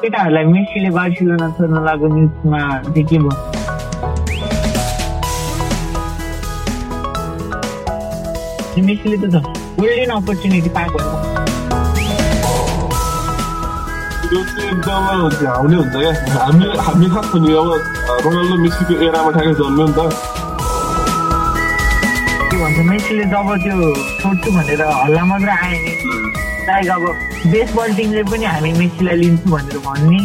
केटाहरूलाई मेसीले बार्सिलोना छोड्न लागेको न्युजमा चाहिँ के भयो मेसीले त गोल्डेन अपर्च्युनिटी पाएको त्यो चाहिँ एकदम झाउने हुन्छ क्या हामी हामी खास नि अब रोनाल्डो मेसीको एरामा ठ्याक्कै जन्म्यो नि त के भन्छ मेसीले जब त्यो छोड्छु भनेर हल्ला मात्र आयो नि लाइक अब बेसबल टिमले पनि हामी मेसीलाई लिन्छु भनेर भन्ने।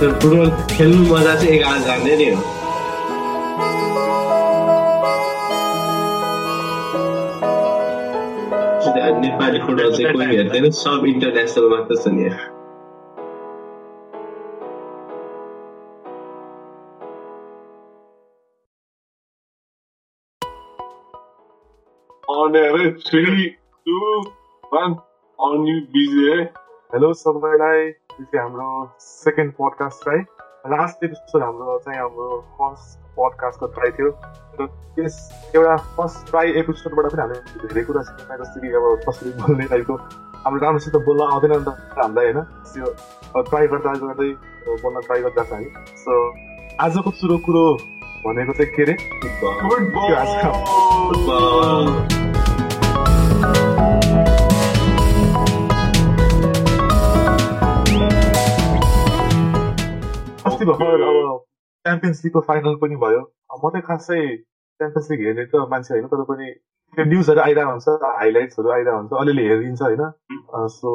फुटबल खेल्नु मजा चाहिँ एघार जाने नै हो। नेपाली फुटबल चाहिँ कोही हेर्दैन सब इन्टरनेसनल मात्र छ नि। अरे three two one on you busy है हेलो सबैलाई यो चाहिँ हाम्रो second podcast try last episode हाम्रो चाहिँ हाम्रो फर्स्ट पोडकास्टको ट्राई थियो र त्यस एउटा फर्स्ट ट्राई एपिसोडबाट पनि हामीले धेरै कुरा सिक्यौँ जस्तो कि अब कसरी बोल्ने टाइपको हाम्रो राम्रोसित बोल्न आउँदैन नि त हामीलाई होइन त्यो ट्राई गर्दा गर्दै बोल्न ट्राई गर्दा छ हामी सो आजको सुरु कुरो भनेको चाहिँ के अरे अस्ति भर्खर अब च्याम्पियन्स लिगको फाइनल पनि भयो म चाहिँ खासै च्याम्पियन्स लिग हेर्ने त मान्छे होइन तर पनि त्यो न्युजहरू आइरहेको हुन्छ हाइलाइट्सहरू आइरहेको हुन्छ अलिअलि हेरिदिन्छ होइन सो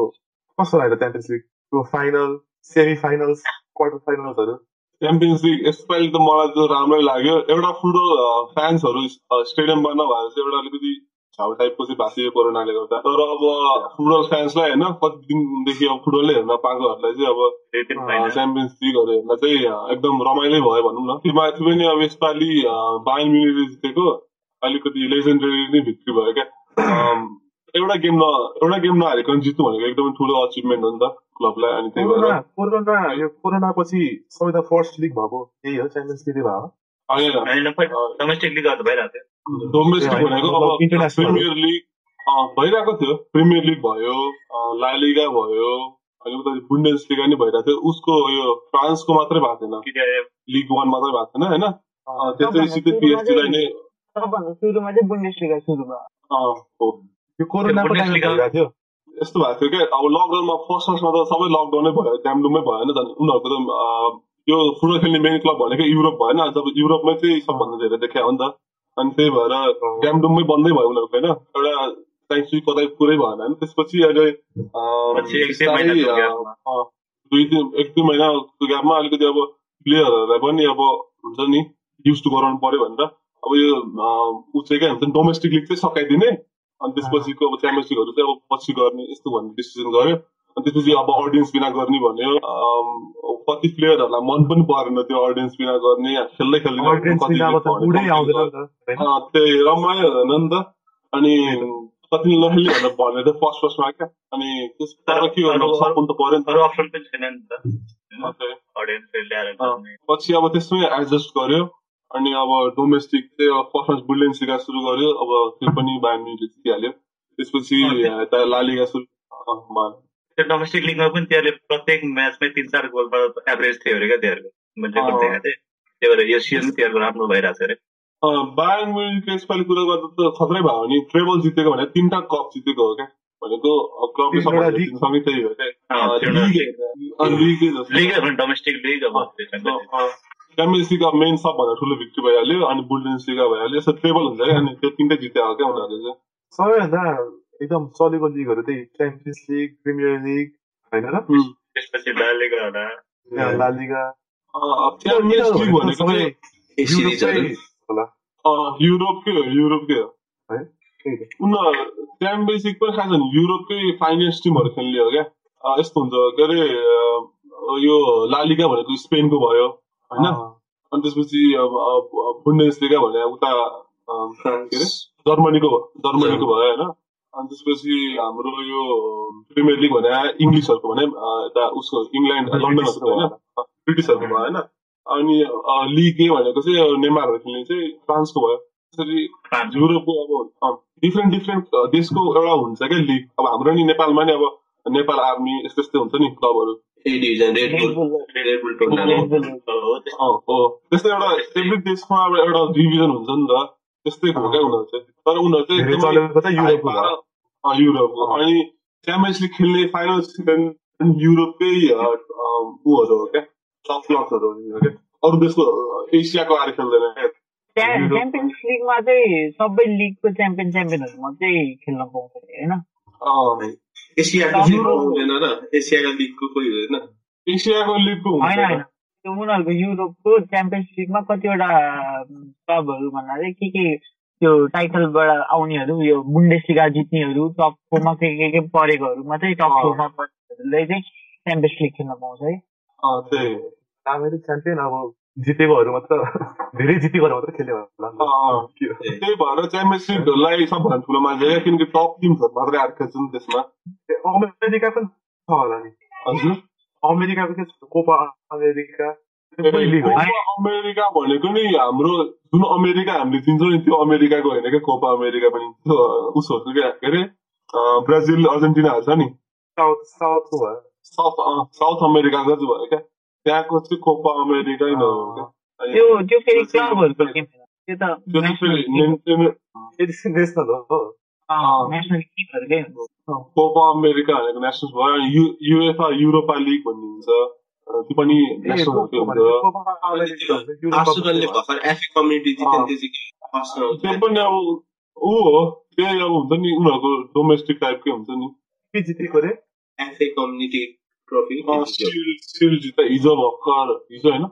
कस्तो लाग्यो च्याम्पियन्स लिगको फाइनल सेमी फाइनल्स क्वार्टर फाइनल्सहरू च्याम्पियन्स लिग यसपालि त मलाई त राम्रै लाग्यो एउटा फुटबल फ्यान्सहरू स्टेडियममा नभएर चाहिँ एउटा अलिकति छाउ टाइपको चाहिँ भाषियो कोरोनाले गर्दा तर अब फुटबल फ्यान्सलाई होइन कति दिनदेखि अब फुटबलै हेर्न पाएकोहरूलाई चाहिँ अब च्याम्पियन्स लिगहरू हेर्न चाहिँ एकदम रमाइलो भयो भनौँ न त्यो माथि पनि अब यसपालि बाइन मिनेटले जितेको अलिकति लेजेन्डरी नै भित्री भयो क्या एउटा गेम न एउटा गेम नहारेको जित्नु भनेको एकदमै ठुलो अचिभमेन्ट हो नि त क्लबलाई अनि त्यही भएर कोरोना यो कोरोना पछि सबैभन्दा फर्स्ट लिग भएको यही हो च्याम्पियन्स लिगै भयो डोमेस्टिक लिग भइरहेको थियो डोमेस्टिक भनेको. प्रिमियर लिग भइरहेको थियो। प्रिमियर लिग भयो लालिगा भयो अनि उता बुन्डेस लिगा नि भइरहेको थियो। उसको यो फ्रान्सको मात्रै भएको थिएन। लिग वान मात्रै भएको थिएन होइन? अँ, त्यसैसितै पिएचडीलाई नै यस्तो भएको थियो क्या अब लकडाउनमा फर्स्ट फर्स्टमा त सबै लकडाउनै भयो ड्यामडुममै भयो होइन झन् उनीहरूको त यो फुटबल खेल्ने मेन क्लब भनेको युरोप भएन। जब युरोपमै चाहिँ सबभन्दा धेरै देखायो नि त अनि त्यही भएर ड्यामडुममै बन्दै भयो उनीहरूको होइन? एउटा साइन्स कतै पुरै भएन। होइन त्यसपछि अहिले दुई दिन एक दुई महिनाको ग्यापमा अलिकति अब प्लेयरहरूलाई पनि अब हुन्छ नि युज टु गराउनु पर्यो भनेर। अब यो ऊ चाहिँ के भन्छ डोमेस्टिक लिग चाहिँ सकाइदिने अनि त्यसपछिको अब च्याम्पियन्स लिगहरू चाहिँ अब पछि गर्ने यस्तो भन्ने डिसिजन गर्यो। त्यसपछि अब अडियन्स बिना गर्ने भन्यो। कति प्लेयरहरूलाई मन पनि परेन त्यो अडियन्स बिना गर्ने। खेल्दै खेल्दै अडियन्स कति बिना अब त भने बुढै कति आउँदैन नि त होइन? अँ, त्यही रमाइलो हुँदैन नि त। अनि कतिले नखेल्ने भनेर भन्यो त फर्स्ट फर्स्टमा क्या। अनि त्यसबाट के गर्नु सकुन त पऱ्यो नि अरू अप्सन पनि छैन नि त। पछि अब त्यसमै एडजस्ट गर्यो। अनि अब डोमेस्टिक चाहिँ अब फर्स्ट बुलेन्स लिगा सुरु गर्यो। अब त्यो पनि बाह्र जितिहाल्यो त्यसपछि यता लालिगा सुरु। त्यो डोमेस्टिक लिगमा पनि तिनीहरूले प्रत्येक म्याचमै तिन चार गोलबाट एभरेज थियो अरे क्या तिनीहरूको मैले अँ। देखाएको थिएँ। त्यही भएर यो सिजन तिनीहरूको राम्रो भइरहेको छ अरे। बायर्न म्युनिक यसपालि कुरा गर्दा त खत्रै भयो नि। ट्रेबल जितेको भने तिनवटा कप जितेको हो क्या? भनेको क्लबले। जित्सँगै त्यही हो क्या? डोमेस्टिक लिग अब च्याम्पियन्स लिग अब मेन सबभन्दा ठुलो भिक्ट्री भइहाल्यो अनि बुल्डेन्स लिग भइहाल्यो। यस्तो ट्रेबल हुन्छ क्या अनि त्यो तिनटै जिते हो क्या उनीहरूले चाहिँ। सबैभन्दा एकदम चलेको लिगहरू त्यही च्याम्पियन्स लिग प्रिमियर लिग होइन र? त्यसपछि होला। युरोपकै होला। अँ, युरोपकै हो युरोपकै हो। है? त्यही त। उनीहरू च्याम्पियन्स लिग पनि खास छैन युरोपकै फाइनेन्स टिमहरू खेल्ने हो क्या। अँ, यस्तो हुन्छ। के अरे यो लालिगा भनेको स्पेनको भयो होइन? अनि त्यसपछि अब बुन्डेस लिगा भने उता के अरे? जर्मनीको जर्मनीको भयो होइन? अनि त्यसपछि हाम्रो यो प्रिमियर लिग भने इङ्ग्लिसहरूको भने अँ, यता उसको इङ्ल्यान्ड लन्डनहरूको होइन ब्रिटिसहरूको भयो होइन अनि लिग ए भनेको चाहिँ नेमारहरू खेल्ने चाहिँ फ्रान्सको भयो। त्यसरी युरोपको अब डिफ्रेन्ट डिफ्रेन्ट देशको एउटा हुन्छ क्या लिग अब हाम्रो नि नेपालमा नि अब नेपाल आर्मी यस्तो यस्तो हुन्छ नि क्लबहरू त्यस्तो अँ, हो। त्यस्तै एउटा एभ्री देशमा एउटा डिभिजन हुन्छ नि त। त्यस्तै हो क्या उनीहरू चाहिँ तर उनीहरू चाहिँ धेरै एकदमै चलेको त युरोपको भयो अँ, युरोपको अनि च्याम्पियन्स लिग खेल्ने फाइनल सिजन युरोपकै ऊहरू हो क्या टप क्लब्सहरू हो क्या अरू देशको एसियाको आएर खेल्दैन क्या च्याम्पियन्स लिगमा चाहिँ सबै लिगको च्याम्पियन च्याम्पियनहरू मात्रै खेल्न पाउँछ होइन अँ, एसियाको लिग हुँदैन एसियाको लिगको कोही हुँदैन एसियाको लिगको होइन त्यो उनीहरूको युरोपको च्याम्पियन्स लिगमा कतिवटा क्लबहरू चाहिँ के के त्यो टाइटलबाट आउनेहरू यो बुन्डेसलिगा जित्नेहरू टप फोरमा के के के परेकोहरू मात्रै टप। फोरमा परेकोहरूले चाहिँ च्याम्पियन्स लिग खेल्न पाउँछ है। अँ, त्यही। राम्ररी च्याम्पियन अब जितेकोहरू मात्र धेरै जितेकोहरू मात्र खेल्यो? त्यही भएर च्याम्पियन्स लिगहरूलाई सबभन्दा ठुलो मान्छे क्या किनकि टप टिम्सहरू मात्रै आएर खेल्छ नि त्यसमा। अमेरिका पनि छ होला नि। हजुर। अमेरिका पनि कोपा अमेरिका। भनेको नि हाम्रो जुन अमेरिका हामीले चिन्छौँ नि त्यो अमेरिकाको होइन क्या कोपा अमेरिका पनि त्यो उसहरूको क्या के अरे? ब्राजिल अर्जेन्टिनाहरू छ नि। साउथ साउथको भयो साउथ साउथ अमेरिकाको चाहिँ भयो क्या। त्यहाँको चाहिँ कोपा अमेरिका नै हो त्यो त्यो फेरि क्लबहरूको त्यो त नेसनल हो। नेसनल टिमहरूकै हो कोपा अमेरिका भनेको नेसनल भयो अनि यु युएफआ युरोपा लिग भन्ने हुन्छ त्यो पनि नेसनलकै हुन्छ त्यो पनि अब ऊ हो त्यही अब हुन्छ नि उनीहरूको डोमेस्टिक टाइपकै हुन्छ नि के जितेको रे FA community trophy shield shield जित्दा हिजो भर्खर हिजो होइन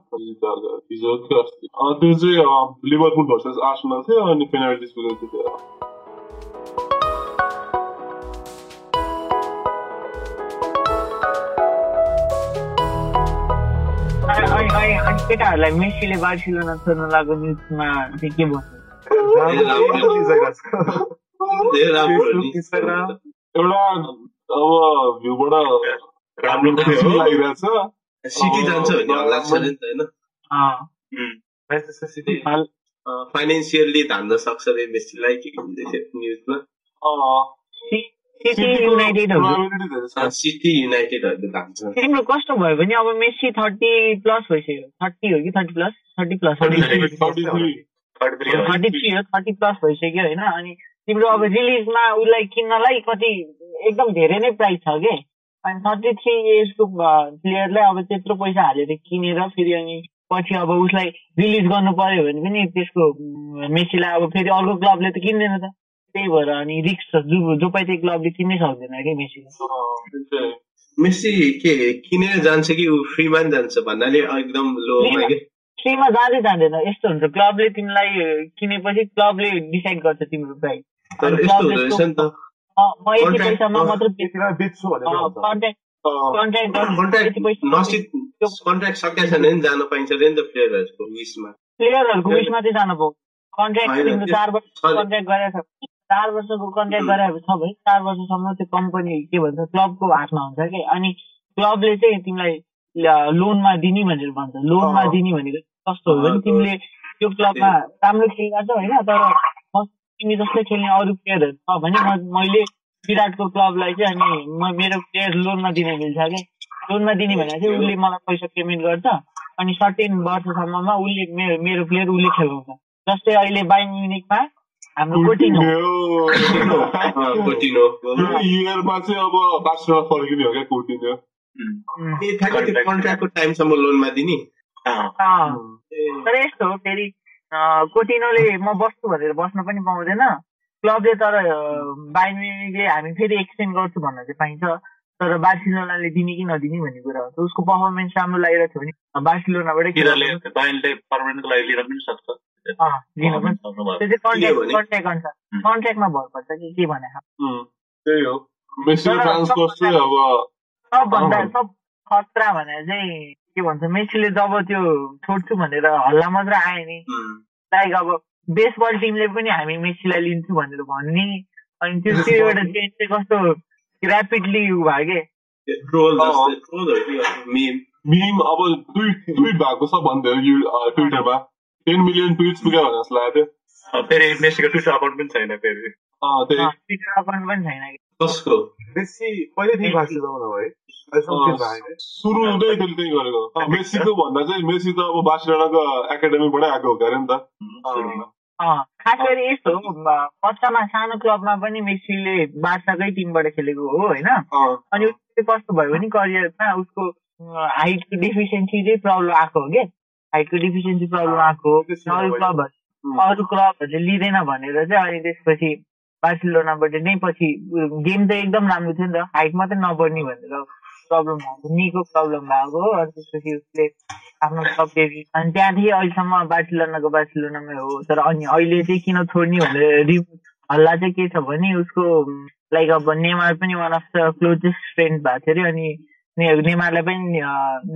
हिजो थियो अस्ति त्यो चाहिँ लिभरपुल भर्सेस आर्सनल थियो अनि पेनाल्टिज पुगेको अनि केटाहरूलाई मेसीले बार्सिलोना छोड्न लागेको न्युजमा चाहिँ के भन्नु एउटा अब भ्यूबाट राम्रो लागिरहेछ सिटी जान्छ नि त होइन धान्न सक्छ रे मेसीलाई के भन्दै थियो न्युजमा अँ, सि- सिटी युनाइटेडहरूले तिम्रो कस्तो भयो भने अब मेसी थर्टी प्लस भइसक्यो थर्टी हो कि thirty plus thirty plus thirty 33, 33. Third three हो थर्टी थ्री हो थर्टी प्लस भइसक्यो होइन अनि तिम्रो अब रिलिजमा उसलाई किन्नलाई कति एकदम धेरै नै प्राइस छ कि अनि थर्टी थ्री एजको प्लेयरलाई अब त्यत्रो पैसा हालेर किनेर फेरि अनि पछि अब उसलाई रिलिज गर्नु पर्यो भने पनि त्यसको मेसीलाई अब फेरि अर्को क्लबले त किन्दैन त त्यही भएर अनि रिक्स छ जो जो पाइ क्लबले किन्नै सक्दैन कि त्यही। मेसी के किनेर जान्छ कि ऊ फ्रीमा नि जान्छ भन्नाले एकदम लोमा के फ्रीमा जाँदै जाँदैन यस्तो हुन्छ क्लबले तिमीलाई किनेपछि क्लबले डिसाइड गर्छ तिम्रो प्राइस। म यति पैसामा मात्र बेच्छु भनेर कन्ट्र्याक्ट सकेको छैन भने जान पाइन्छ नि त प्लेयरहरूको विसमा प्लेयरहरूको उयसमा चाहिँ जानु कन्ट्याक्ट होइन, तिम्रो चार वर्ष गरेको छ चार वर्षको कन्ट्याक्ट गरेको छ भने चार वर्षसम्म त्यो कम्पनी के भन्छ क्लबको हातमा हुन्छ कि? अनि क्लबले चाहिँ तिमीलाई लोनमा दिने भनेर भन्छ। लोनमा। दिने भनेको कस्तो हो भने तिमीले त्यो क्लबमा राम्रो खेलिरहेको छ होइन तर तिमी जस्तै खेल्ने अरू प्लेयरहरू छ भने मैले विराटको क्लबलाई चाहिँ अनि म मेरो प्लेयर लोनमा दिन मिल्छ कि? लोनमा दिने भने चाहिँ उसले मलाई पैसा पेमेन्ट गर्छ अनि सर्टेन वर्षसम्ममा उसले मेरो प्लेयर उसले खेलाउँछ जस्तै अहिले बाइन म्युनिकमा हाम्रो। अँ, कोटिनो यो इयरमा चाहिँ अब बार्सिलोना फर्किने हो क्या त्यो कन्ट्र्याक्टको टाइमसम्म लोनमा दिने तर यस्तो हो फेरि कोटिनोले म बस्छु भनेर बस्न पनि पाउँदैन क्लबले तर बाइन म्युनिकले हामी फेरि एक्सटेन्ड गर्छु भन्न चाहिँ पाइन्छ तर बार्सिलोनाले दिने कि नदिने भन्ने कुरा हो। त उसको पर्फर्मेन्स राम्रो लागिरहेको थियो भने बार्सिलोनाबाटै। कन्ट्याक्टमा भर पर्छ कि के भने? सबभन्दा। सब खतरा भनेर चाहिँ के भन्छ मेसीले जब त्यो छोड्छु भनेर हल्ला मात्र आयो नि. लाइक अब बेसबल टिमले पनि हामी मेसीलाई लिन्छु भनेर भन्ने अनि त्यो त्यो एउटा चेन्ज चाहिँ कस्तो ऱ्यापिडली उ भयो के ट्रोल? मिम मिम अब ट्विट ट्विट भएको छ भन्दै ट्विटरमा टेन मिलियन ट्विट्स पुग्यो भने जस्तो थियो अब फेरि मेसीको ट्विटर अकाउन्ट पनि छैन फेरि। ट्विटर अकाउन्ट पनि छैन कि। कसको? मेसी। सुरु त्यसले त्यही गरेको। मेसीको भन्दा चाहिँ मेसी त अब बार्सिलोनाको एकाडेमीबाटै आएको हो क्या अरे नि त। खास गरी यस्तो बच्चामा सानो क्लबमा पनि मेसीले बार्साकै टिमबाट खेलेको हो होइन? अनि उसले कस्तो भयो भने करियरमा उसको हाइटको डिफिसियन्सी चाहिँ प्रब्लम आएको हो कि हाइटको डिफिसियन्सी प्रब्लम आएको हो। अरू क्लबहरू अरू क्लबहरूले लिँदैन भनेर चाहिँ अनि त्यसपछि बार्सिलोनाबाट नै पछि गेम त एकदम राम्रो थियो नि त। हाइट मात्रै नबढ्ने भनेर प्रब्लम भएको निको प्रब्लम भएको हो। अनि त्यसपछि उसले आफ्नो अनि त्यहाँदेखि अहिलेसम्म बार्सिलोनाको बार्सिलोनामै हो। तर अनि अहिले चाहिँ किन छोड्ने भनेर हल्ला चाहिँ के छ भने उसको लाइक अब नेमार पनि one of the closest friend भएको थियो अरे। अनि नेमारलाई पनि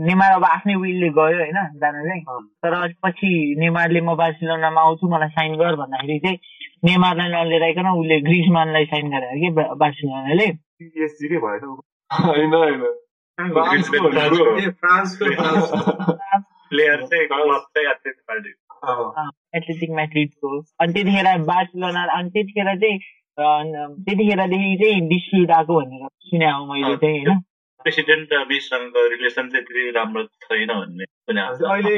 नेमार अब आफ्नै विलले गयो होइन जान चाहिँ तर पछि नेमारले म बार्सिलोनामा आउँछु मलाई साइन गर भन्दाखेरि चाहिँ नेमारलाई नलिएर उसले ग्रिजमानलाई साइन गरायो कि बार्सिलोनाले। होइन प्लेयर चाहिँ क्लब चाहिँ एथलेटिक अँ, एथलेटिक म्याड्रिडको अनि त्यतिखेर बार्सिलोना अनि त्यतिखेर चाहिँ त्यतिखेरदेखि चाहिँ डिस्प्युट आएको भनेर सुने हो मैले चाहिँ होइन प्रेसिडेन्ट बिचसँगको रिलेसन चाहिँ त्यति राम्रो छैन भन्ने अहिले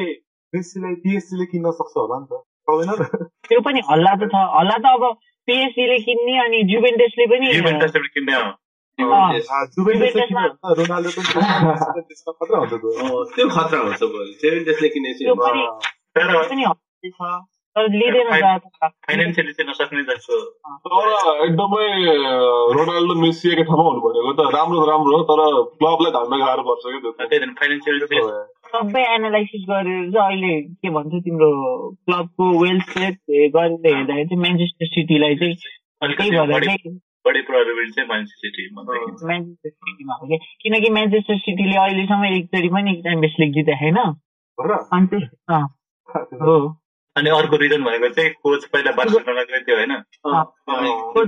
मेसीलाई पिएससीले किन्न सक्छ होला नि त त्यो पनि हल्ला त छ हल्ला त अब पिएससीले किन्ने अनि जुभेन्टसले पनि किन त्यो। खतरा हुन्छ छ तर लिँदैन त फाइनेन्सियली चाहिँ नसक्ने जस्तो तर एकदमै रोनाल्डो मेसी एकै ठाउँमा हुनु भनेको त राम्रो राम्रो हो तर क्लबलाई धान्न गाह्रो पर्छ क्या। सबै एनालाइसिस गरेर चाहिँ अहिले के भन्छ तिम्रो क्लबको वेल्थ गरेर हेर्दाखेरि चाहिँ म्यान्चेस्टर सिटीलाई चाहिँ बढी प्रोबेबिलिटी चाहिँ मान्छे सिटी म्यान्चेस्टर सिटीमा हो कि किनकि म्यान्चेस्टर सिटीले अहिलेसम्म एकचोटि पनि च्याम्पियन्स लिग जिते होइन हो र? अनि त्यस अँ, हो। अनि अर्को रिजन भनेको चाहिँ कोच पहिला बार्सिलोनाकै थियो होइन?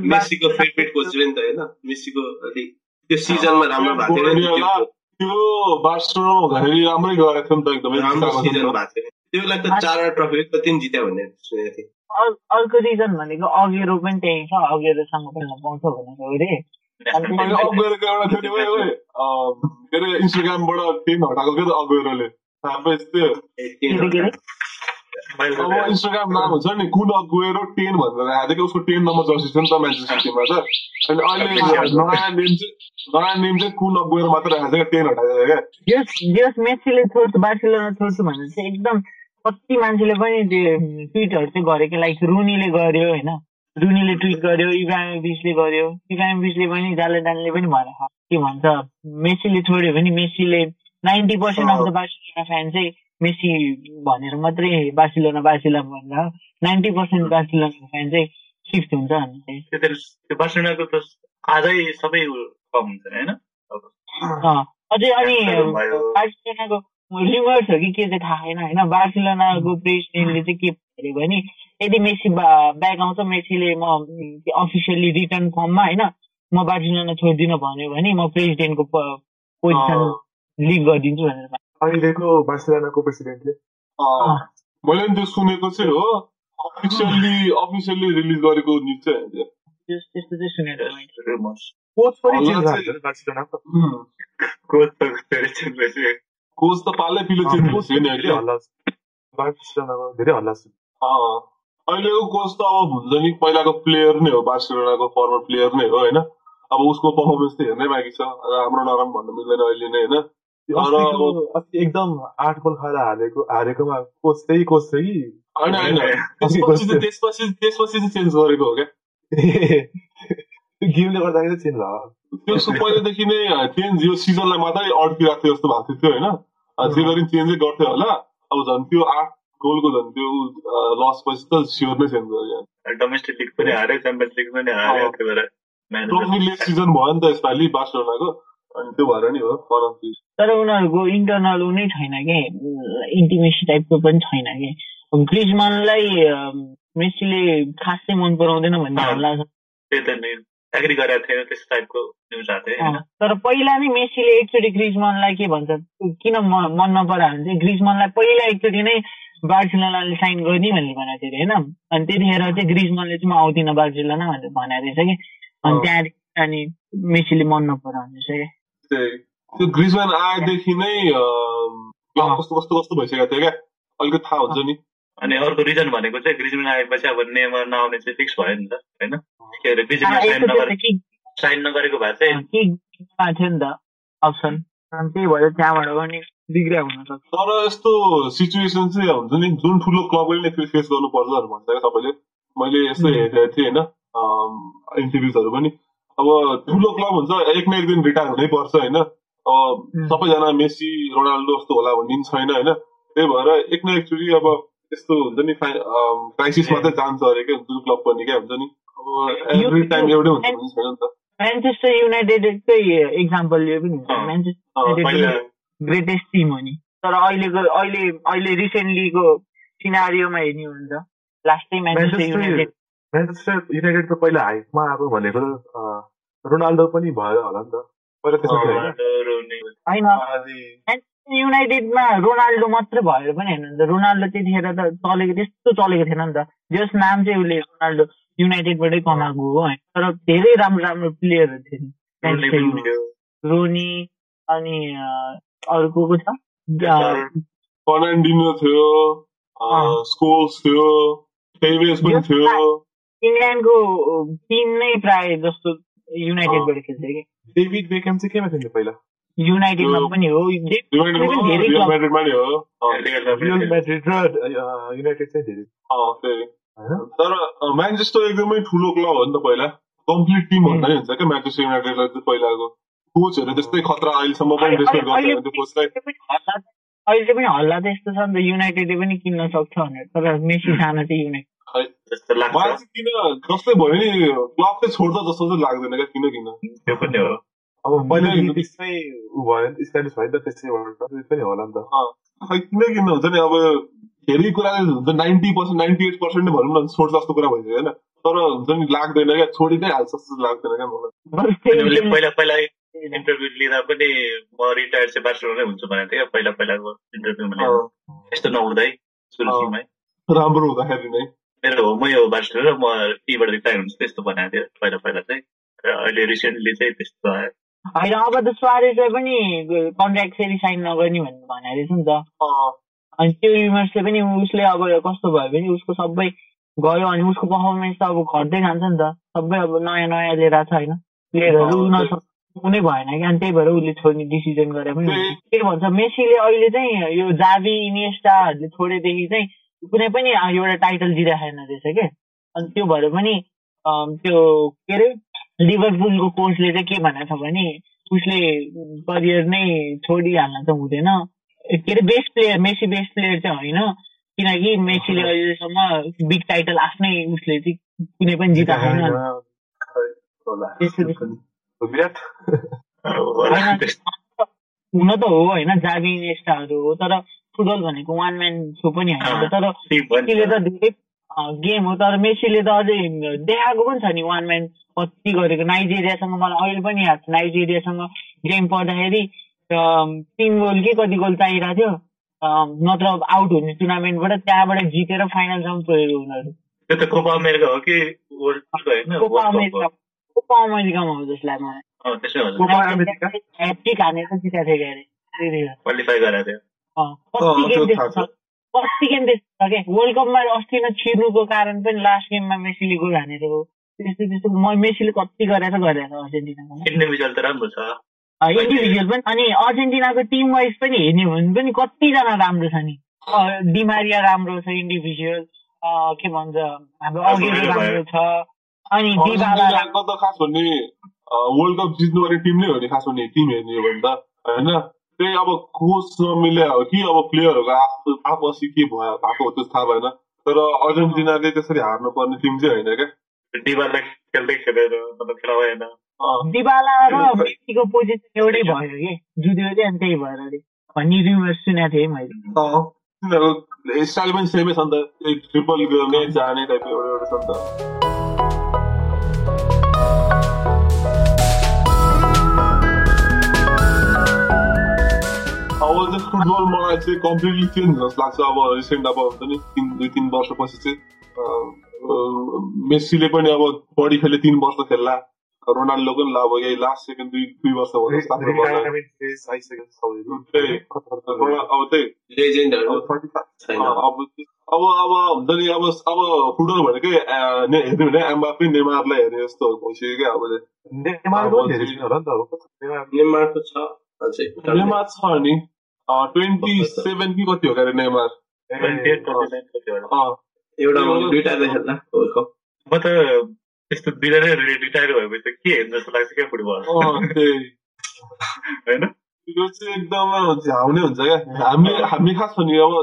मेसीको फेभरेट कोच पनि त होइन? मेसीको त्यो सिजनमा राम्रो भएको थियो नि त्यो बार्सिलोनामा हुँदाखेरि राम्रै गरेको थियो नि त एकदमै राम्रो जिताएको सिजन थियो। भएको थियो। त्यो बेला त चारवटा ट्रफी कति जित्यो भन्ने सुनेको थिएँ। अर- अर्को रिजन भनेको अगेरो पनि त्यही छ अगेरोसँग खेल्न पाउँछ भनेको अरे एउटा थियो नि के अरे इन्स्टाग्रामबाट टेन हटाएको थियो त अगुएरोले थाहा अब इन्स्टाग्राम नाम हुन्छ नि कुन अगुएरो टेन भनेर राखेको थियो उसको टेन नम्बर जर्सी थियो नि त म्यान्चेस्टर सिटीमा त अनि अहिले नयाँ नेम चाहिँ नयाँ नेम चाहिँ कुन अगुएरो मात्र राखेको छ टेन छ क्या? जस जस मेसीले छोड्छु बार्सिलोना छोड्छु भनेर चाहिँ एकदम कति मान्छेले पनि त्यो ट्विटहरू चाहिँ गरेको लाइक रुनीले गर्यो होइन? रुनीले ट्विट गर्यो इब्राहिमोभिचले गर्यो। इब्राहिमोभिचले पनि जालेदानले पनि भनेको के भन्छ। मेसीले छोड्यो भने मेसीले ninety percent of the Barcelona fan चाहिँ मेसी भनेर मात्रै बार्सिलोना बार्सिलोना भनेर नाइन्टी पर्सेन्ट बार्सिलोना फ्यान चाहिँ सिफ्ट हुन्छ त्यो बार्सिलोनाको त आजै सबै कम हुन्छ होइन? अँ, अझै अनि। बार्सिलोनाको रिमर्स हो कि के चाहिँ थाहा छैन होइन? बार्सिलोनाको प्रेसिडेन्टले चाहिँ के भन्यो भने यदि मेसी ब्याक आउँछ मेसीले म अफिसियल्ली रिटर्न फर्ममा होइन? म बार्सिलोना छोड्दिनँ भन्यो भने म प्रेसिडेन्टको पोजिसन लिभ गरिदिन्छु भनेर। अहिलेको बार्सिलोनाको प्रेसिडेन्टले अँ, मैले पनि त्यो सुनेको चाहिँ हो अफिसियल्ली अफिसियल्ली रिलिज गरेको न्युज चाहिँ त्यस्तो. कोच त पालै पिलो चेन्ज भइसक्यो नि धेरै अहिले हल्ला छ। बार्सिलोनाको धेरै हल्ला छ अँ, अहिलेको कोच त अब हुन्छ नि पहिलाको प्लेयर नै हो बार्सिलोनाको फर्मर प्लेयर नै हो होइन अब उसको पर्फर्मेन्स त हेर्नै बाँकी छ राम्रो नराम्रो भन्नु मिल्दैन अहिले नै होइन त्यो अस्ति एकदम आठ गोल खाएर हारेको हारेकोमा कोच त्यही कोच थियो कि त्यसपछि चाहिँ चाहिँ चेन्ज गरेको हो क्या गेमले गर्दाखेरि चेन्ज भयो त्यसको पहिलादेखि नै चेन्ज यो सिजनलाई मात्रै अड्किरहेको थियो जस्तो भएको थियो होइन जे गरी चेन्जै गर्थ्यो होला अब झन् त्यो आठ गोलको झन् त्यो लस पछि त स्योर नै चेन्ज गर्यो डोमेस्टिक लिग पनि हार्यो च्याम्पियन्स लिग पनि हार्यो सिजन भयो नि त यसपालि बार्सिलोनाको अनि त्यो भएर नि हो वान अफ द तर उनीहरूको इन्टरनल नै छैन कि? इन्टिमेसी टाइपको पनि छैन कि? ग्रिजमानलाई मेसीले खासै मन पराउँदैन भन्ने अँ। हल्ला छ त्यही त नि। एग्री गरेको थिएन त्यस्तो टाइपको न्युज आएको थियो होइन? अँ, तर पहिला नै मेसीले एकचोटि ग्रिजमानलाई के भन्छ किन मन नपरायो भने चाहिँ ग्रिजमानलाई पहिला एकचोटि नै बार्सिलोनाले साइन गर्ने भनेर भनेको थियो अरे होइन? अनि त्यतिखेर चाहिँ ग्रिजमनले चाहिँ म आउँदिनँ बार्सिलोना भनेर भनेको रहेछ कि? अनि। त्यहाँदेखि अनि मेसीले मन नपराउने रहेछ कि? त्यही। त्यो ग्रिजम्यान आएदेखि नै। कस्तो कस्तो कस्तो भइसकेको थियो क्या अलिकति थाहा हुन्छ नि अनि अर्को रिजन भनेको चाहिँ ग्रिजमेन आएपछि अब नेमर नआउने चाहिँ फिक्स भयो नि त होइन के अरे ग्रिजमेन आ, साइन नगरे साइन नगरेको भए चाहिँ के थियो नि त अप्सन अनि त्यही भएर त्यहाँबाट पनि बिग्रिया हुन सक्छ तर यस्तो सिचुएसन चाहिँ हुन्छ नि जुन ठुलो क्लबले नै फेस गर्नुपर्छ भनेर भन्छ क्या सबैले मैले यस्तो. हेरेको थिएँ होइन इन्टरभ्युजहरू पनि अब ठुलो क्लब हुन्छ एक न एक दिन रिटायर हुनै पर्छ होइन? अब. सबैजना मेसी रोनाल्डो जस्तो होला भन्ने पनि छैन होइन? त्यही भएर एक न एकचोटि अब यस्तो हुन्छ नि क्राइसिस मात्रै जान्छ अरे क्या जुन क्लब पनि क्या हुन्छ नि? अब एभ्री टाइम एउटै हुन्छ भन्ने छैन नि त। म्यान्चेस्टर युनाइटेडकै इक्जाम्पल लियो पनि हुन्छ। म्यान्चेस्टर ग्रेटेस्ट टिम हो नि। तर अहिलेको अहिले अहिले रिसेन्टलीको सिनारियोमा हेर्ने हो भने त लास्टै Manchester Manchester United Manchester United त पहिला हाइटमा आएको भनेको रोनाल्डो पनि भयो होला नि त। पहिला त्यसो थियो होइन रोनाल्डो, रोनी- होइन। आधी म्यान्चेस्टर युनाइटेडमा रोनाल्डो मात्र भएर पनि हेर्नु नि त रोनाल्डो त्यतिखेर त चलेको त्यस्तो चलेको थिएन नि त। जस नाम चाहिँ उसले रोनाल्डो युनाइटेडबाटै कमाएको हो होइन। तर धेरै राम्रो राम्रो प्लेयरहरू थिए नि। रोनी अनि अर्को को छ? फर्नान्डिनो थियो। स्कोल्स थियो टेभेस पनि थियो। इङ्ल्यान्डको टिम नै प्राय जस्तो युनाइटेडबाट खेल्छ कि? डेभिड बेकम चाहिँ केमा नि पहिला? युनाइटेडमा पनि हो। युनाइटेड चाहिँ धेरै। तर म्यान्चेस्टर एकदमै ठुलो क्लब हो नि त पहिला। कम्प्लिट टिम भन्दा नि हुन्छ क्या म्यान्चेस्टर युनाइटेडलाई चाहिँ पहिलाको कोचहरू त्यस्तै खतरा अहिलेसम्म पनि रेस्पेक्ट अहिले- गर्छ त्यो कोचलाई अहिले पनि हल्ला अहिले पनि हल्ला त यस्तो छ नि त युनाइटेडले पनि किन्न सक्छ भनेर। तर मेसी सानो चाहिँ युनाइटेड जस्तो लाग्छ। किन जस्तै भयो नि क्लब चाहिँ छोड्छ जस्तो चाहिँ लाग्दैन क्या किन किन? त्यो पनि हो। अब पहिला किन- त्यसमै ऊ भयो नि स्टाइलिस भयो नि त त्यो पनि होला नि त। खै किन किन हुन्छ नि? अब धेरै कुरा हुन्छ ninety percent ninety eight percent नै भनौँ न छोड्छ जस्तो कुरा भइसक्यो होइन? तर हुन्छ नि लाग्दैन क्या छोडी नै हाल्छ जस्तो लाग्दैन क्या मलाई। पहिला पहिला इन्टरभ्यू लिँदा पनि म रिटायर चाहिँ बार्सिलोनै हुन्छु भनेको क्या पहिला पहिलाको इन्टरभ्यूमा यस्तो नहुँदै। सुरुमै राम्रो हुँदाखेरि नै। मेरो मै हो बार्सिलोना म टीबाट रिटायर हुन्छु त्यस्तो भनेको थियो पहिला पहिला चाहिँ। र अहिले रिसेन्टली चाहिँ त्यस्तो आयो। होइन अब त सुवारेजलाई पनि कन्ट्र्याक्ट फेरि साइन नगर्ने भनेर भनेको रहेछ नि त। अनि त्यो युमर्सले पनि उसले अब कस्तो भयो भने उसको सबै गयो अनि उसको पर्फर्मेन्स त अब घट्दै जान्छ नि त। सबै अब नयाँ नयाँ लिएर आएको छ होइन। प्लेयरहरू नसक् कुनै भएन कि अनि त्यही भएर उसले छोड्ने डिसिजन गरे पनि। के भन्छ मेसीले अहिले चाहिँ यो जाबी इनिएस्टाहरूले छोडेदेखि चाहिँ कुनै पनि एउटा टाइटल दिइराखेन रहेछ के? अनि त्यो भएर पनि त्यो के अरे लिभरपुलको कोचले चाहिँ के भनेको छ भने उसले करियर नै छोडिहाल्न चाहिँ हुँदैन। के अरे best player Messi best player चाहिँ होइन। किनकि मेसीले अहिलेसम्म बिग टाइटल आफ्नै उसले चाहिँ कुनै पनि जिताएको छैन। हुन त हो होइन जाबी इनिएस्टाहरू हो तर फुटबल भनेको वान म्यान सो पनि होइन तर मेसीले। त धेरै गेम हो। तर मेसीले त अझै देखाएको पनि छ नि वान म्यान कति गरेको नाइजेरियासँग। मलाई अहिले पनि याद छ नाइजेरियासँग गेम पर्दाखेरि तिन गोल कि कति गोल चाहिरहेको थियो? नत्र आउट हुने टुर्नामेन्टबाट त्यहाँबाट जितेर फाइनलसम्म पुगेको उनीहरू। त्यो त कोपा अमेरिका हो कि वर्ल्ड कपको होइन? कोपा अमेरिका कोपा अमेरिकामा हो जसलाई मलाई अँ, त्यसै हो। Copa America? ह्याट्रिक हानेर जिताएको थियो क्वालिफाई गरेको थियो। अँ, कति अँ, गेम त्यो त्यस्तो क्या वर्ल्ड कपमा अस्ति न छिर्नुको कारण पनि लास्ट गेममा मेसीले गोल हानेर हो। त्यस्तो त्यस्तो म मेसीले कति गरेर गरेर अर्जेन्टिनामा। इन्डिभिजुअल त राम्रो छ। इन्डिभिजुअल पनि। अनि अर्जेन्टिनाको टिम वाइज पनि हेर्ने हो भने पनि कतिजना राम्रो छ नि? डिमारिया राम्रो छ इन्डिभिजुअल के भन्छ हाम्रो अघिल्लो राम्रो छ। अनि अर्जेन्टिनाको खास भन्ने वर्ल्ड कप जित्नुपर्ने टिम नै हो नि खास भन्ने टिम हेर्ने हो भने त। होइन? त्यही अब कोच नमिले हो कि अब प्लेयरहरूको आफ आपसी के भयो भएको हो त्यो थाहा भएन तर अर्जेन्टिनाले त्यसरी हार्नु पर्ने टिम चाहिँ होइन क्या खेल्दै खेलेर मतलब खेला भएन अँ, डिबाला र मेसीको पोजिसन एउटै भयो कि जुदियो चाहिँ अनि त्यही भएर अरे भन्ने रिमर्स सुनेको थिएँ मैले तिनीहरूको स्टाइल पनि सेमै छ नि त त्यही ट्रिपल गर्ने जाने टाइपको एउटा एउटा छ नि त अब चाहिँ फुटबल मलाई चाहिँ कम्प्लिटली चेन्ज जस्तो लाग्छ अब रिसेन्ट अब हुन्छ नि तिन दुई तिन वर्षपछि चाहिँ मेस्सीले पनि अब बढी खेले तिन वर्ष खेल्ला रोनाल्डो पनि अब यही लास्ट सेकेन्ड दुई दुई वर्ष भयो जस्तो अब त्यही अब 35 छैन अँ, अब अब हुन्छ नि अब अब फुटबल भनेकै हेर्ने भने एम्बापे नेमारलाई हेर्ने जस्तो भइसक्यो क्या अब त। नेमार नेमार छ नि ट्वेन्टी सेभेन कि कति हो क्या नेमार एउटा दुइटा खेल्दा म त त्यस्तो दुइटा नै रिटायर भएपछि के हेर्नु जस्तो लाग्छ क्या फुटबल होइन यो चाहिँ एकदमै झ्याउने हुन्छ क्या हामी हामी खास भने अब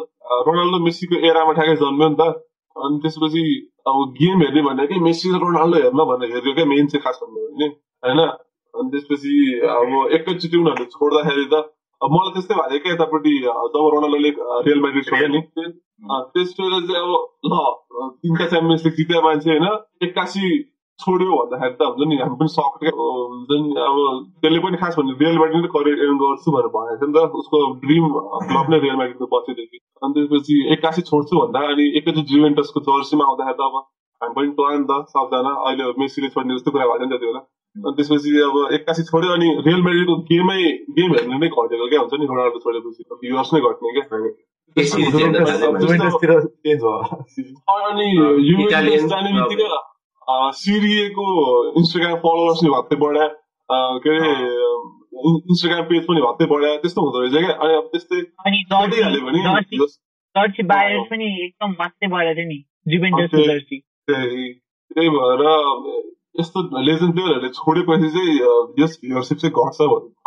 रोनाल्डो मेस्सीको एरामा ठ्याक्कै जन्म्यो नि त अनि त्यसपछि अब गेम हेर्ने भनेकै मेस्सी र रोनाल्डो हेर्न भनेर हेऱ्यो क्या मेन चाहिँ खास भन्नु भने होइन अनि त्यसपछि अब एकैचोटि उनीहरूले छोड्दाखेरि त मलाई त्यस्तै भएको थियो क्या यतापट्टि जब रोनाल्डोले रियल म्याड्रिड छोड्यो नि। त्यस बेला चाहिँ अब ल तिनवटा च्याम्पियन्स लिग जित्यो मान्छे होइन एक्कासी छोड्यो भन्दाखेरि त हुन्छ नि हामी पनि सक्ट हुन्छ नि अब त्यसले पनि खास भने रियल म्याड्रिड करियर एन्ड गर्छु भनेर भनेको थियो नि त। उसको ड्रिम क्लब नै रियल म्याड्रिडको पछिदेखि अनि त्यसपछि एक्कासी छोड्छु भन्दा अनि एकैचोटि जुभेन्टसको जर्सीमा आउँदाखेरि त अब हामी पनि टोया नि त सबजना अहिले मेसीले छोड्ने जस्तो कुरा भएको थियो नि त्यति बेला। अनि त्यसपछि अब एक्कासी छोड्यो अनि रियल म्याड्रिडको गेमै गेम हेर्ने नै घटेको क्या हुन्छ नि रोनाल्डो छोडेपछि। भ्युवर्स नै घट्ने क्या। अनि जाने बित्तिकै सिरिएको इन्स्टाग्राम फलोवर्स नि भत्तै बढ्या। अँ, के अरे इन्स्टाग्राम पेज पनि भत्तै बढ्या। त्यस्तो हुँदो रहेछ क्या। अनि अब त्यस्तै अनि छोडिहाल्यो भने बायर पनि एकदम मात्रै नि त्यही भएर यस्तो लेजेन्ड प्लेयरहरूले छोडेपछि चाहिँ यस भ्युरसिप चाहिँ घट्छ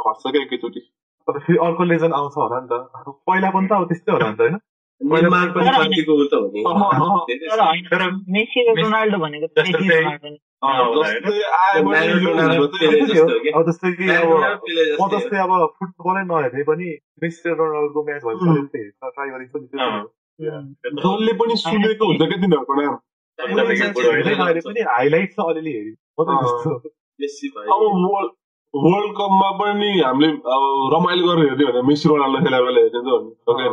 घट्छ क्या एकैचोटि तर. फेरि अर्को लेजन आउँछ होला नि. त पहिला पनि त अब त्यस्तै होला नि त रोनाल्डो जस्तो रोनाल्डो अब कि अब म जस्तै अब फुटबलै नहेर्ने पनि मेसी र रोनाल्डोको म्याच भएपछि ट्राई गरिन्छ नि। जसले पनि सुनेको हुन्छ क्या तिनीहरूको नाम पनि हाइलाइट अलिअलि अब भयो वर्ल्ड वर्ल्ड कपमा पनि हामीले अब रमाइलो गरेर हेर्ने भने मेसी रोनाल्डो खेला बेला हेर्ने ओके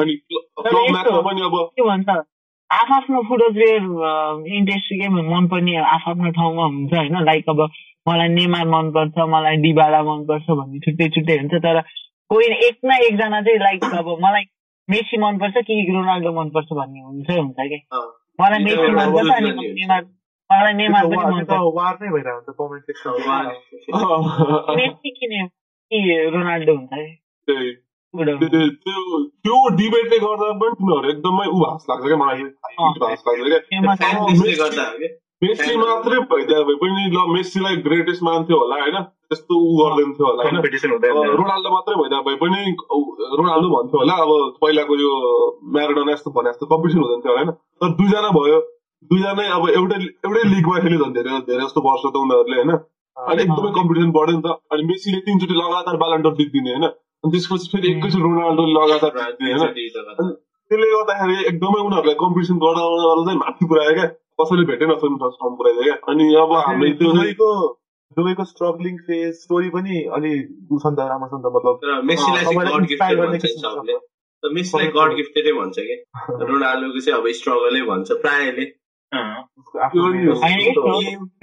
अनि क्लब म्याचमा पनि अब के भन्छ आफ्नो फुटबल गेम मनपर्ने आफ्नो ठाउँमा हुन्छ होइन लाइक अब मलाई नेमार मनपर्छ मलाई डिबाला मनपर्छ भन्ने छुट्टै छुट्टै हुन्छ तर कोही एक न एकजना चाहिँ लाइक अब मलाई मेसी मनपर्छ कि रोनाल्डो मनपर्छ भन्ने हुन्छ हुन्छ कि। मलाई यो त मेसी एउटा मनपर्छ अनि vote नेमार मलाई नेमार त्यो पनि मनपर्छ वार नै भइरहेको हुन्छ कमेन्ट सेक्सन उहाँ- मेसी किन कि रोनाल्डो हुन्छ है? त्यो डिबेटले गर्दा पनि तिनीहरू एकदमै ऊ लाग्छ क्या मलाई। लाग्छ क्या। फेमस fan base ले गर्दा हो क्या मेसी मात्रै भइदिए भए पनि ल मेसीलाई ग्रेटेस्ट मान्थ्यो होला होइन? त्यस्तो ऊ गर्दैन थियो होला होइन? रोनाल्डो मात्रै भइदिए भए पनि रोनाल्डो भन्थ्यो होला अब पहिलाको यो म्याराडोना यस्तो भने जस्तो कम्पिटिसन हुँदैन थियो होला होइन? तर दुईजना भयो दुईजनै अब एउटै एउटै लिगमा खेल्यो झन् धेरै धेरै जस्तो वर्ष त उनीहरूले होइन? अनि एकदमै कम्पिटिसन बढ्यो नि त। अनि मेसीले तिनचोटि लगातार बालन्डर जित्दिने होइन? अनि त्यसपछि फेरि एकैचोटि रोनाल्डो लगातार जित्ने होइन। त्यसले गर्दाखेरि एकदमै उनीहरूलाई कम्पिटिसन गर्दा चाहिँ माथि पुऱ्यायो क्या। कसैले भेटेन फर्स्ट पुऱ्याइदियो क्या अनि अब चाहिँ दुबईको दुबईको स्ट्रगलिङ फेज स्टोरी पनि अलि उ छ नि त राम्रो छ। नि त मतलब मेसीलाई गड गिफ्टेड भन्छ कि? रोनाल्डोको चाहिँ अब स्ट्रगलै भन्छ प्रायःले।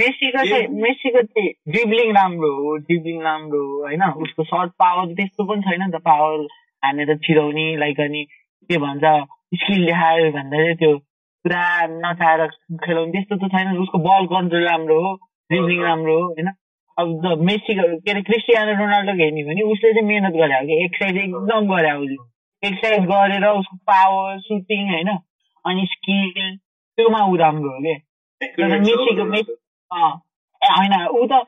मेसीको चाहिँ मेसीको चाहिँ ड्रिब्लिङ राम्रो हो ड्रिब्लिङ राम्रो हो होइन? उसको सर्ट पावर त्यस्तो पनि छैन नि त। पावर हानेर छिराउने लाइक अनि के भन्छ स्किल देखायो भन्दा चाहिँ त्यो पुरा नचाहेर खेलाउने त्यस्तो त छैन। उसको बल कन्ट्रोल राम्रो हो ड्रिब्लिङ राम्रो हो होइन? अब द मेसीको के अरे क्रिस्टियानो रोनाल्डो हेर्ने भने उसले चाहिँ मेहनत गरे हो कि? एक्सर्साइज एकदम गरे हो उसले। एक्सर्साइज गरेर उसको पावर सुटिङ होइन? अनि स्किल त्योमा ऊ राम्रो हो कि? मेसीको मेसी होइन। ऊ त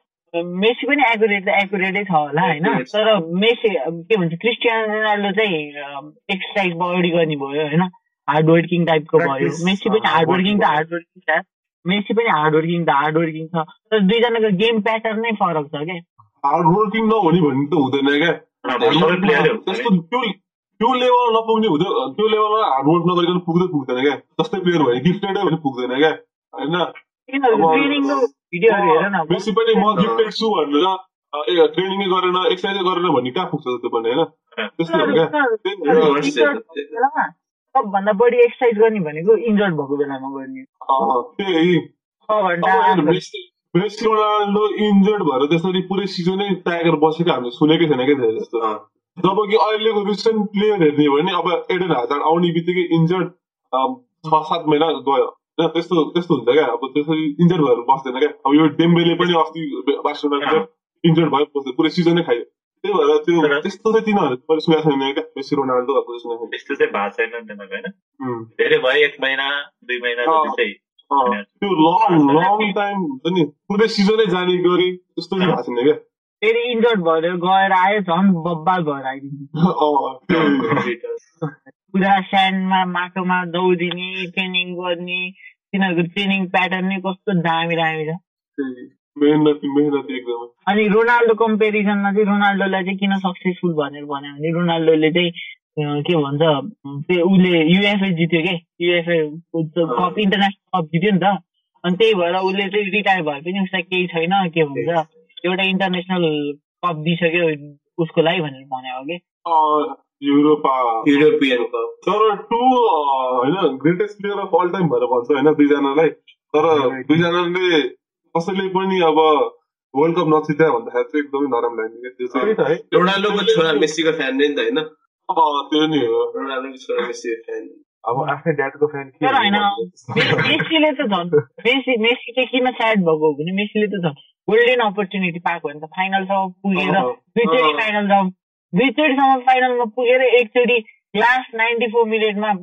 मेसी पनि एकुरेट त एकुरेटै छ होला होइन। तर मेसी के भन्छ क्रिस्टियानो रोनाल्डो चाहिँ एक्सर्साइज बढी गर्ने भयो होइन? हार्ड वर्किङ टाइपको भयो मेसी पनि अँ, हार्ड वर्किङ त। हार्ड वर्किङ छ मेसी पनि हार्ड वर्किङ त हार्ड वर्किङ छ तर दुईजनाको गेम प्याटर्न नै फरक छ क्या हार्ड वर्किङ नहुने भन्ने त हुँदैन क्या त्यस्तो त्यो त्यो लेभल नपुग्ने हुँदैन त्यो लेभलमा हार्ड वर्क नगरिकन पुग्दै पुग्दैन क्या जस्तै प्लेयर भयो गिफ्टेडै भने पुग्दैन क्या होइन बेसी पनि म गिफ्टेड छु भनेर ए ट्रेनिङै गरेन एक्सर्साइजै गरेन भन्ने कहाँ पुग्छ त्यो पनि होइन त्यस्तो हो क्या सबभन्दा बढी एक्सर्साइज गर्ने भनेको इन्जर्ड भएको बेलामा गर्ने रोनाल्डो इन्जर्ड भएर त्यसरी पुरै सिजनै त्यागेर बसेको हामीले सुनेकै छैन क्या जस्तो। अँ। जबकि अहिलेको रिसेन्ट प्लेयर हेर्ने हो भने अब एडेन हाजार आउने बित्तिकै इन्जर्ड छ सात महिना गयो। होइन त्यस्तो त्यस्तो हुन्छ क्या। अब त्यसरी इन्जर्ड भएर बस्दैन क्या। अब यो डेम्बेले पनि अस्ति बार्सिलोनाको इन्जर्ड भयो पुरै सिजनै खायो। त्यही भएर त्यो त्यस्तो चाहिँ तिनीहरू मैले सुनेको छैन क्या मेसी रोनाल्डो छैन त्यस्तो चाहिँ भएको छैन नि तिनीहरूको होइन धेरै भयो एक महिना दुई महिना त्यो लङ लङ टाइम हुन्छ नि पुरै सिजनै जाने गरी त्यस्तो चाहिँ भएको छैन क्या फेरि इन्जर्ड भएर गएर आयो झन् बब्बाल भएर आइदिन्छ पुरा स्यान्डमा माटोमा दौडिने ट्रेनिङ गर्ने तिनीहरूको ट्रेनिङ प्याटर्न नै कस्तो दामी दामी छ मेहनती मेहनती एकदमै। अनि रोनाल्डो कम्पेरिजनमा चाहिँ रोनाल्डोलाई चाहिँ किन सक्सेसफुल भनेर भन्यो भने रोनाल्डोले चाहिँ के भन्छ त्यो उसले युएफए जित्यो के? युएफए कप इन्टरनेसनल कप जित्यो नि त। अनि त्यही भएर उसले चाहिँ रिटायर भए पनि उसलाई केही छैन के भन्छ एउटा इन्टरनेसनल कप दिइसक्यो उसको लागि भनेर भन्यो हो कि? अँ, युरोपा। युरोपियन कप तर टु होइन greatest player of all time भनेर भन्छ होइन दुईजनालाई। तर दुईजनाले कसैले पनि अब वर्ल्ड कप नजित्या भन्दाखेरि चाहिँ एकदमै नराम्रो लाग्ने क्या त्यो चाहिँ रोनाल्डोको छोरा मेसीको फ्यान नि त होइन? त्यो नि हो। रोनाल्डोको छोरा मेसीको फ्यान अब आफ्नै ड्याडको फ्यान के होइन मेसीले त झन् मेसी मेसी चाहिँ किन स्याड भएको हो भने मेसीले त झन् गोल्डेन अपर्च्युनिटी पाएको भने त। फाइनलसम्म पुगेर दुईचोटि। फाइनलसम्म दुईचोटिसम्म फाइनलमा पुगेर एकचोटि लास्ट नाइन्टी फोर मिनटमा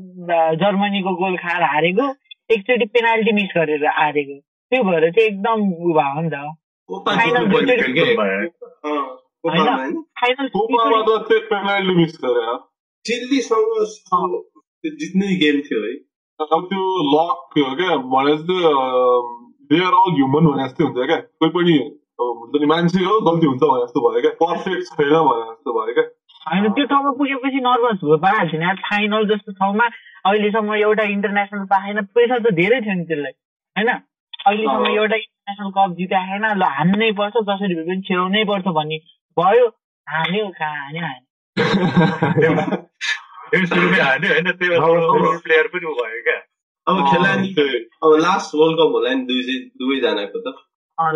जर्मनीको गोल खाएर हारेको एकचोटि पेनाल्टी मिस गरेर हारेको। त्यो भएर चाहिँ एकदम उ भयो नि त कोपा फाइनल जित्नु पर्ने दुईचोटि थियो के भयो। अँ, कोपामा होइन फाइनल कोपामा त त्यो पेनाल्टी मिस गरे हो। चिल्लीसँग त्यो जित्ने गेम थियो है अब त्यो लक थियो क्या भने जस्तो दे आर अल ह्युमन भने जस्तै हुन्छ क्या कोही पनि अब हुन्छ नि मान्छे हो गल्ती हुन्छ भने जस्तो भयो क्या पर्फेक्ट छैन भने जस्तो भयो क्या होइन त्यो ठाउँमा पुगेपछि नर्भस भयो पाइहाल्छ नि फाइनल जस्तो ठाउँमा अहिलेसम्म एउटा इन्टरनेसनल पाएन पैसा त धेरै थियो नि त्यसलाई होइन अहिलेसम्म। एउटा इन्टरनेसनल कप जिते छैन ल हान्नै पर्छ जसरी भए पनि छिराउनै पर्छ भन्ने भयो। हान्यो कहाँ हान्यो हान्यो त्यो सुरुमै हान्यो होइन त्यही भएर प्लेयर पनि ऊ भयो क्या। अब खेलाडी त्यही। अब लास्ट वर्ल्ड कप होला नि दुई दुवैजनाको त।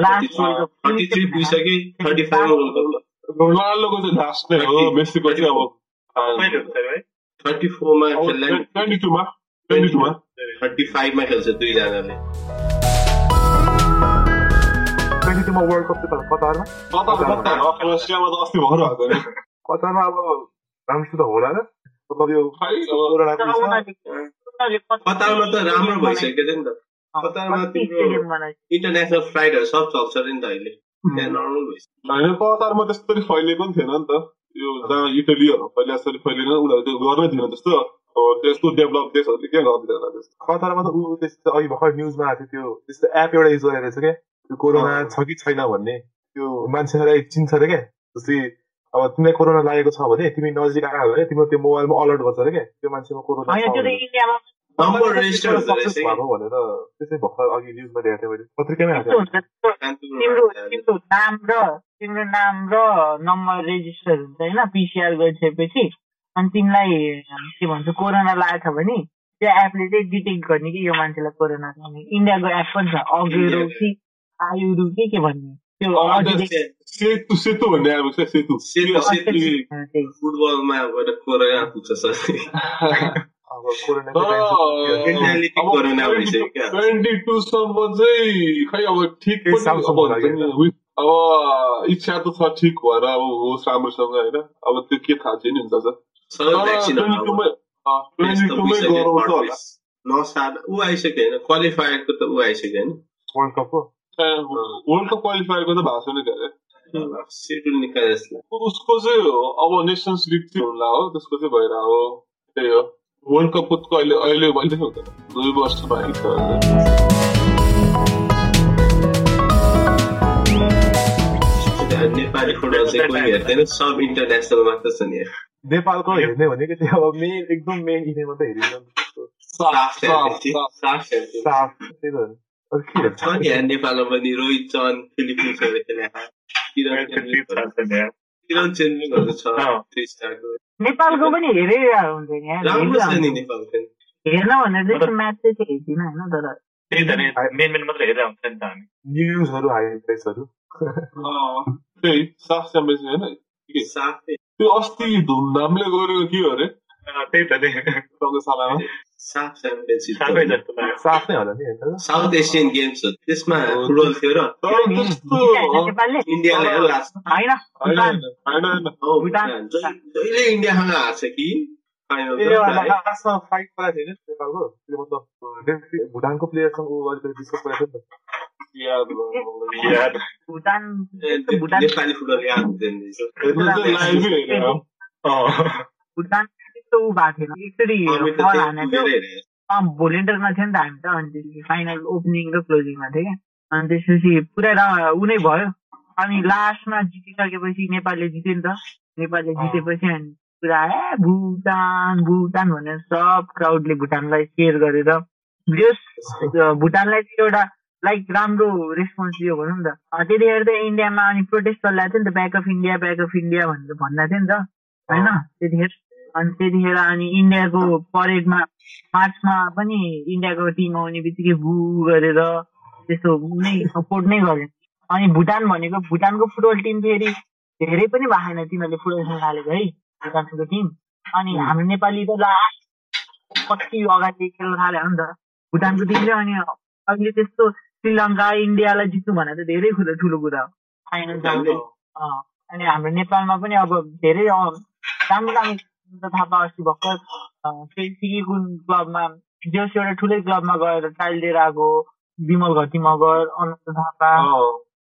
Last world cup thirty three पुगिसके thirty five world cup रोनाल्डोको चाहिँ लास्ट नै हो मेसीको चाहिँ कहिले अब हुन्छ है थर्टी फोरमा खेल्दा ट्वेन्टी टूमा ट्वेन्टी टूमा थर्टी फाइभमा खेल्छ दुईजनाले। ट्वेन्टी टूमा वर्ल्ड कप चाहिँ कतारमा नि कतारमा अब राम्रोसित होला र मतलब यो कतारमा त राम्रो भइसक्यो नि त अँ, कतारमा कति तिम्रो- stadium बनाएको इन्टरनेसनल फ्लाइटहरू सब चल्छ अरे नि त अहिले त्यहाँ नर्मल भइसक्यो होइन कतारमा त्यस्तरी फैलिएको पनि थिएन नि त यो जहाँ इटलीहरू फैलिए जसरी फैलिएन उनीहरू त्यो गर्नै थिएन त्यस्तो त्यस्तो डेभलप देशहरूले के गर्दैन त्यस्तो कतारमा त ऊ त्यस्तो अघि भर्खर न्युजमा आएको थियो त्यो त्यस्तो एप एउटा युज गरेर रहेछ क्या त्यो कोरोना। छ कि छैन भन्ने त्यो मान्छेलाई चिन्छ अरे क्या जस्तै अब तिमीलाई कोरोना लागेको छ भने तिमी नजिक आयो भने तिम्रो त्यो मोबाइलमा अलर्ट गर्छ अरे क्या त्यो मान्छेमा कोरोना त्यो भएको भनेर भर्खर अघि न्युजमा देखाएको थियो मैले पत्रिकामै तिम्रो नाम र तिम्रो नाम र नम्बर रेजिस्टर हुन्छ होइन पिसिआर गरिसकेपछि अनि तिमीलाई के भन्छ कोरोना लागेको छ भने त्यो एपले चाहिँ डिटेक्ट गर्ने कि यो मान्छेलाई कोरोना छ भने इन्डियाको एप पनि छ अगेरो कि आयुरु कि के भन्ने? सेतु सेतु भन्ने आएको छ सेतु। सेतु सेतु। त्यही। फुटबलमा गएर कोरोना पुग्छ अब। ट्वेन्टी टूसम्म चाहिँ खै अब ठिक केही पनि अब अब इच्छा त छ ठिक भएर अब होस् राम्रोसँग होइन। अब त्यो के थाहा छैन नि हुन्छ सर। ट्वेन्टी टूमै ट्वेन्टी टूमै गराउँछ होला। ऊ आइसक्यो होइन। क्वालिफायरको त ऊ आइसक्यो होइन। वर्ल्ड कपको वर्ल्ड कप क्वालिफायरको त भएको छैन के अरे निकाले उसको चाहिँ अब नेसन्स लिग चाहिँ होला हो त्यसको चाहिँ भएर हो त्यही हो वर्ल्ड कपको अहिले अहिले अहिले हुँदैन दुई वर्ष बाँकी छ लाग्यो नेपाली फुटबल चाहिँ कोही हेर्दैन सब इन्टरनेसनल मात्र छ नि नेपालको हेर्ने भनेको चाहिँ अब मेन एकदम मेन इभेन्ट मात्रै हेरिन्छ छ नि यहाँ नेपालमा पनि रोहित फिलिपिन्सहरू किरण छ। थ्री स्टारको नेपालको पनि हेरेर हुन्छ नि यार, राम्रो छ नि हेरिरहन्छ। नेपाल फेरि हेर्न भनेर चाहिँ म्याच चाहिँ चाहिँ हेर्दिनँ होइन तर त्यही त नि मेन मेन मात्रै हेरेर हुन्छ नि त हामी न्युजहरू हाइलाइट्सहरू अँ, त्यही साफ च्याम्पियनसिप होइन साफै त्यो अस्ति धुमधामले गरेको के हो अरे त्यही त रङ्गशालामा साफ च्याम्पियनसिप साह्रै जस्तो लाग्यो साफ होला नि साउथ एसियन गेम्स हो त्यसमा फुटबल थियो र इन्डियाले जहिले इन्डियासँग हार्छ कि लास्टमा फाइट गरेको थियो नि नेपालको त्यो मतलब भुटानको प्लेयरसँग ऊ अलिकति डिस्कस गरेको थियो नि त नेपाली फुटबल याद हुँदैन रहेछ त्यस्तो ऊ भएको थिएन। एकचोटि हानेको थियो। नि त हामी त अनि त्यसपछि फाइनल ओपनिङ र क्लोजिङमा थियो क्या। अनि त्यसपछि पुरै ऊ नै भयो। अनि लास्टमा जितिसकेपछि नेपालले जित्यो नि त। नेपालले जितेपछि अनि पुरा ए भुटान भुटान भनेर सब क्राउडले भुटानलाई सेयर गरेर। जस भुटानलाई चाहिँ एउटा लाइक राम्रो रेस्पोन्स दियो भनौँ न त। त्यतिखेर त इन्डियामा अनि प्रोटेस्ट चलिरहेको थियो नि त back of India back of India भनेर भन्दा थियो नि त। होइन त्यतिखेर अनि त्यतिखेर अनि इन्डियाको परेडमा मार्चमा पनि इन्डियाको टिम आउने बित्तिकै भू गरेर त्यस्तो नै सपोर्ट नै गर्यो। अनि भुटान भनेको भुटानको फुटबल टिम फेरि धेरै पनि भएको छैन तिनीहरूले फुटबल खेल्न थालेको है भुटानको टिम। अनि हाम्रो नेपाली त लास्ट कति अगाडि खेल्न थाल्यो हो नि त भुटानको टिमले अनि अहिले त्यस्तो श्रीलङ्का इन्डियालाई जित्नु भने त धेरै ठुलो ठुलो कुरा हो। फाइनल अनि हाम्रो नेपालमा पनि अब धेरै राम्रो राम्रो पायो अस्ति भर्खर सिकिकुन क्लबमा जस एउटा ठुलै क्लबमा गएर ट्रायल दिएर आएको विमल घटी मगर अनन्त थापा।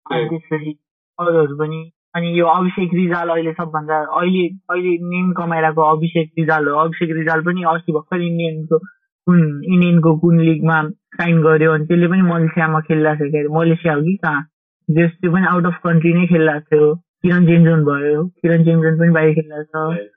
त्यसपछि अरूहरू पनि अनि यो अभिषेक रिजाल अहिले सबभन्दा अहिले अहिले नेम कमाइरहेको अभिषेक रिजाल हो। अभिषेक रिजाल पनि अस्ति भर्खर इन्डियनको कुन इन्डियनको कुन लिगमा साइन गर्यो अनि त्यसले पनि मलेसियामा खेलिरहेको के अरे। मलेसिया हो कि कहाँ? जस त्यो पनि आउट अफ कन्ट्री नै खेलिरहेको थियो। किरण चेन्जन भयो। किरण चेन्जन पनि बाहिर खेलिरहेको छ।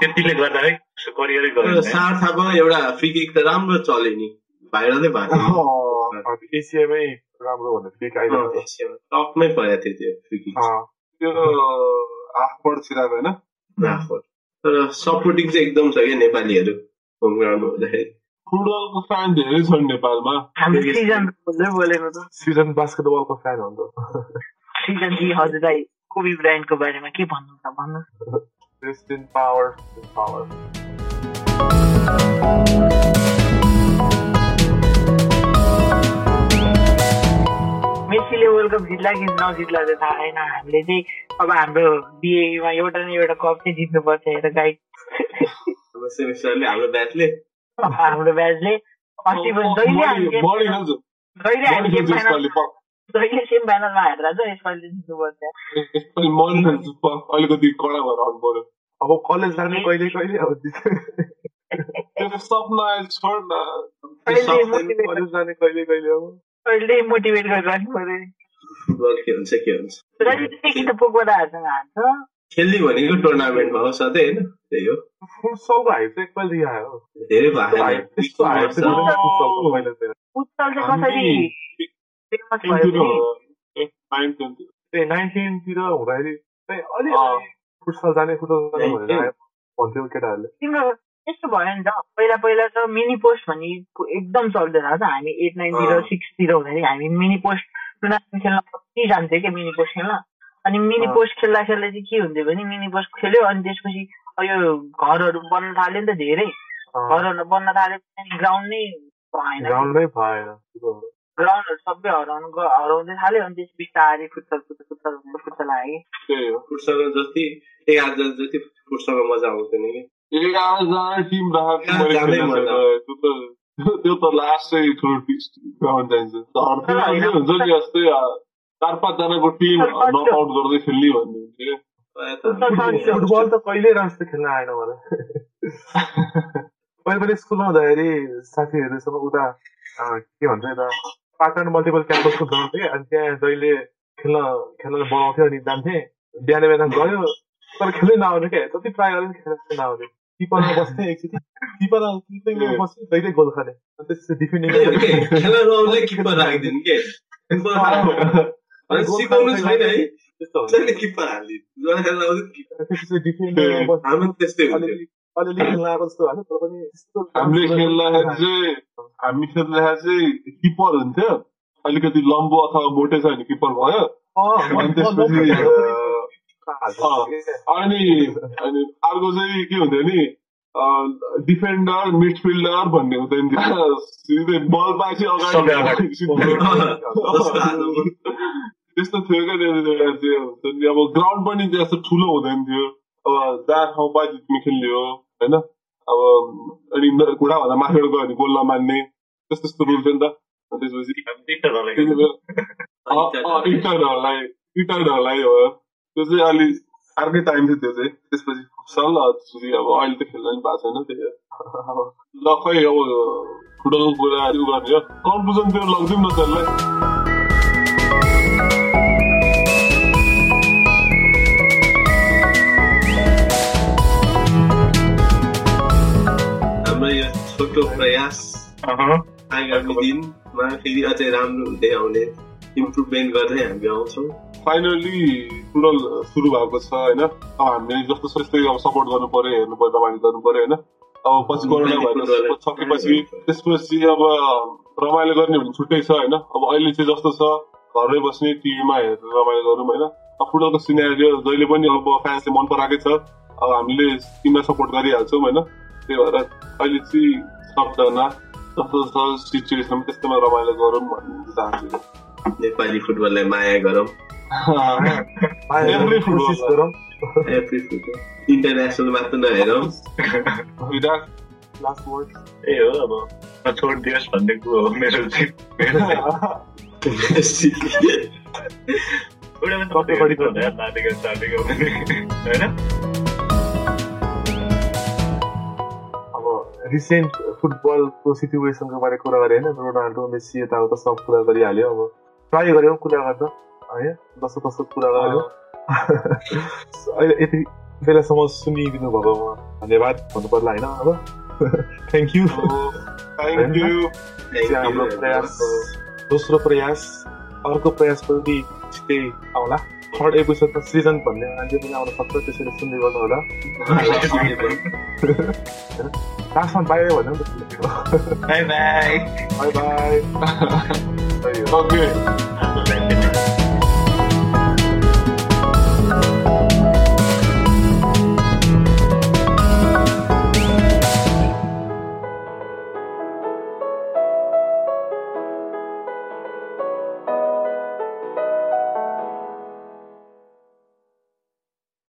त्यतिले गर्दा है करियरै गर्यो सार थापा एउटा फ्री किक त राम्रो चल्यो नि भाइरलै भएको। थियो। अँ, एसियामै राम्रो भनेर फ्लिक आइरहेको अँ, एसियामा टपमै परेको थियो त्यो फ्री किक। त्यो आफपड छिराको होइन। तर सपोर्टिङ चाहिँ एकदम छ क्या नेपालीहरू होम ग्राउन्डमा हुँदाखेरि। फुटबलको फ्यान धेरै छन् नेपालमा। सिजन बोल्दै बोलेको त। सिजन बास्केटबलको फ्यान हो नि त। सिजन जी हजुरलाई कोबी ब्रान्डको बारेमा के भन्नु छ भन्नु Rest in power, in power. मेसीले वर्ल्ड कप जित्ला कि नजित्ला त थाहा छैन हामीले चाहिँ अब हाम्रो बिएमा एउटा न एउटा कप चाहिँ जित्नुपर्छ हेर अब सेमिस्टरले हाम्रो ब्याचले हाम्रो ब्याचले अस्ति जहिले हामी जहिले हामी जहिले सेमी फाइनलमा हारेर चाहिँ यसपालि जित्नुपर्छ यसपालि अलिकति कडा भएर आउनु पर्यो अब कलेज जाने कहिले कहिले अब सपना कहिले मोटिभेट कलेज जाने कहिले कहिले अब कहिले मोटिभेट गरिरहनु पर्यो फुटबल के हुन्छ के हुन्छ त पोखबाटाहरूसँग हार्छ खेल्ने भनेको टुर्नामेन्टमा हो सधैँ होइन त्यही हो फुटसलको हाइप चाहिँ एकपल्ट आयो धेरै भएको भने नाइन टेनतिर हुँदाखेरि अलि अँ। फुटसल जाने जाने भनेर आयो भन्थ्यो केटाहरूले तिम्रो यस्तो भयो नि त पहिला पहिला त मिनी पोस्ट भन्ने एकदम चल्दै रहेछ हामी एट नाइनतिर। सिक्सतिर हुँदाखेरि हामी मिनी पोस्ट टुर्नामेन्ट खेल्न कति जान्थ्यो क्या मिनी पोस्ट खेल्न? अनि मिनी। पोस्ट खेल्दा खेल्दा चाहिँ के हुन्थ्यो भने मिनी पोस्ट खेल्यो अनि त्यसपछि यो घरहरू बन्न थाल्यो नि त धेरै। घरहरू बन्न थाल्यो ग्राउन्ड नै भएन। ग्राउन्डहरू सबै हराउनु हराउँदै थाल्यो अनि त्यस बिस्तारै फुटसल फुटसल फुटसल फुटसल आयो कि फुटसँग जति एघारजना जति फुटसँग मजा आउँथ्यो नि टिम राखेको। त्यो त त्यो त लास्टै ठुलो ग्राउन्ड चाहिन्छ। हुन्छ नि जस्तै चार पाँचजनाको टिम नट आउट गर्दै खेल्ने भन्ने हुन्छ क्या फुटबल त कहिल्यै राम्रो खेल्न आएन मलाई मैले पनि स्कुलमा हुँदाखेरि साथीहरूसँग उता के भन्छ यता पाटन मल्टिपल क्याम्पसको थियो अनि त्यहाँ जहिले खेल्न खेल्न बोलाउँथ्यो अनि जान्थे बिहान बिहान गयो तर खेल्नै नआउने क्या जति ट्राई गरे खेल्न नआउने किपरमा बस्थेँ एकचोटि किपर बस्थेँ जहिले गोल खाने त्यसपछि डिफेन्डिङ त्यस्तो हुन्छ अलिअलि खेल्न आएको जस्तो होइन तर पनि त्यस्तो हामीले खेल्दाखेरि चाहिँ हामी खेल्दाखेरि चाहिँ किपर हुन्थ्यो अलिकति लम्बो अथवा मोटे छ भने किपर भयो अँ, अनि त्यसपछि। अनि अनि अर्को चाहिँ के हुन्थ्यो नि डिफेन्डर मिडफिल्डर भन्ने हुँदैन थियो सिधै बल पाएपछि अगाडि त्यस्तो थियो क्या त्यहाँनिर चाहिँ हुन्छ नि अब ग्राउन्ड पनि त्यस्तो ठुलो हुँदैन थियो अब जहाँ ठाउँ पायो तिमी खेल्ने हो होइन अब अनि घुँडा भन्दा माथिबाट गयो भने गोल नमान्ने त्यस्तो त्यस्तो रुल थियो नि त त्यसपछि इन्टरहरूलाई इन्टरहरूलाई हो त्यो चाहिँ अलि अर्कै टाइम थियो त्यो चाहिँ त्यसपछि फुटसल त्यसपछि अब अहिले त खेल्न पनि भएको छैन त्यही हो। ल खै अब फुटबलको कुराहरू गर्ने हो कन्क्लुजनतिर लगिदिउँ न त्यसलाई यो छोटो प्रयास। आगामी दिनमा फेरि अझै राम्रो हुँदै आउने इम्प्रुभमेन्ट गर्दै हामी आउँछौँ फाइनली फुटबल सुरु भएको छ होइन अब हामीले जस्तो त्यस्तै अब सपोर्ट गर्नु पर्यो हेर्नु पर्यो रमाइलो गर्नु पर्यो होइन अब पछि कोरोना भाइरस सकेपछि त्यसपछि अब रमाइलो गर्ने भने छुट्टै छ होइन अब अहिले चाहिँ जस्तो छ घरमै बस्ने टिभीमा हेरेर रमाइलो गरौँ होइन अब फुटबलको सिनेरियो जहिले पनि अब फ्यान्सले मन पराएकै छ अब हामीले टिमलाई सपोर्ट गरिहाल्छौँ होइन त्यही भएर अहिले चाहिँ सबजना जस्तो छ सिचुएसन त्यस्तोमा रमाइलो गरौँ भन्ने चाहन्छु। नेपाली फुटबललाई माया गरौँ। इन्टरनेसनल मात्र नहेरौँ। विराट लास्ट वर्ड त्यही हो अब नछोडिदियोस् भन्ने कुरो हो मेरो चाहिँ। एउटा होइन? रिसेन्ट फुटबलको सिचुएसनको बारे कुरा गरे होइन रोनाल्डो मेसी यताउता सब कुरा गरिहाल्यो अब ट्राई गऱ्यौँ कुरा गर्न है जस्तो तस्तो कुरा गऱ्यौँ अहिले यति बेलासम्म सुनिदिनु भएकोमा धन्यवाद भन्नु पर्ला होइन अब थ्याङ्क यू थ्याङ्क यू चाहिँ हाम्रो प्रयास दोस्रो प्रयास अर्को प्रयास पनि छिट्टै आउला थर्ड एपिसोडमा सृजन भन्ने मान्छे पनि आउन सक्छ त्यसरी सुन्दै गर्नु होला। लास्टमा बाई भन्यो नि त बाई बाई। Bye by.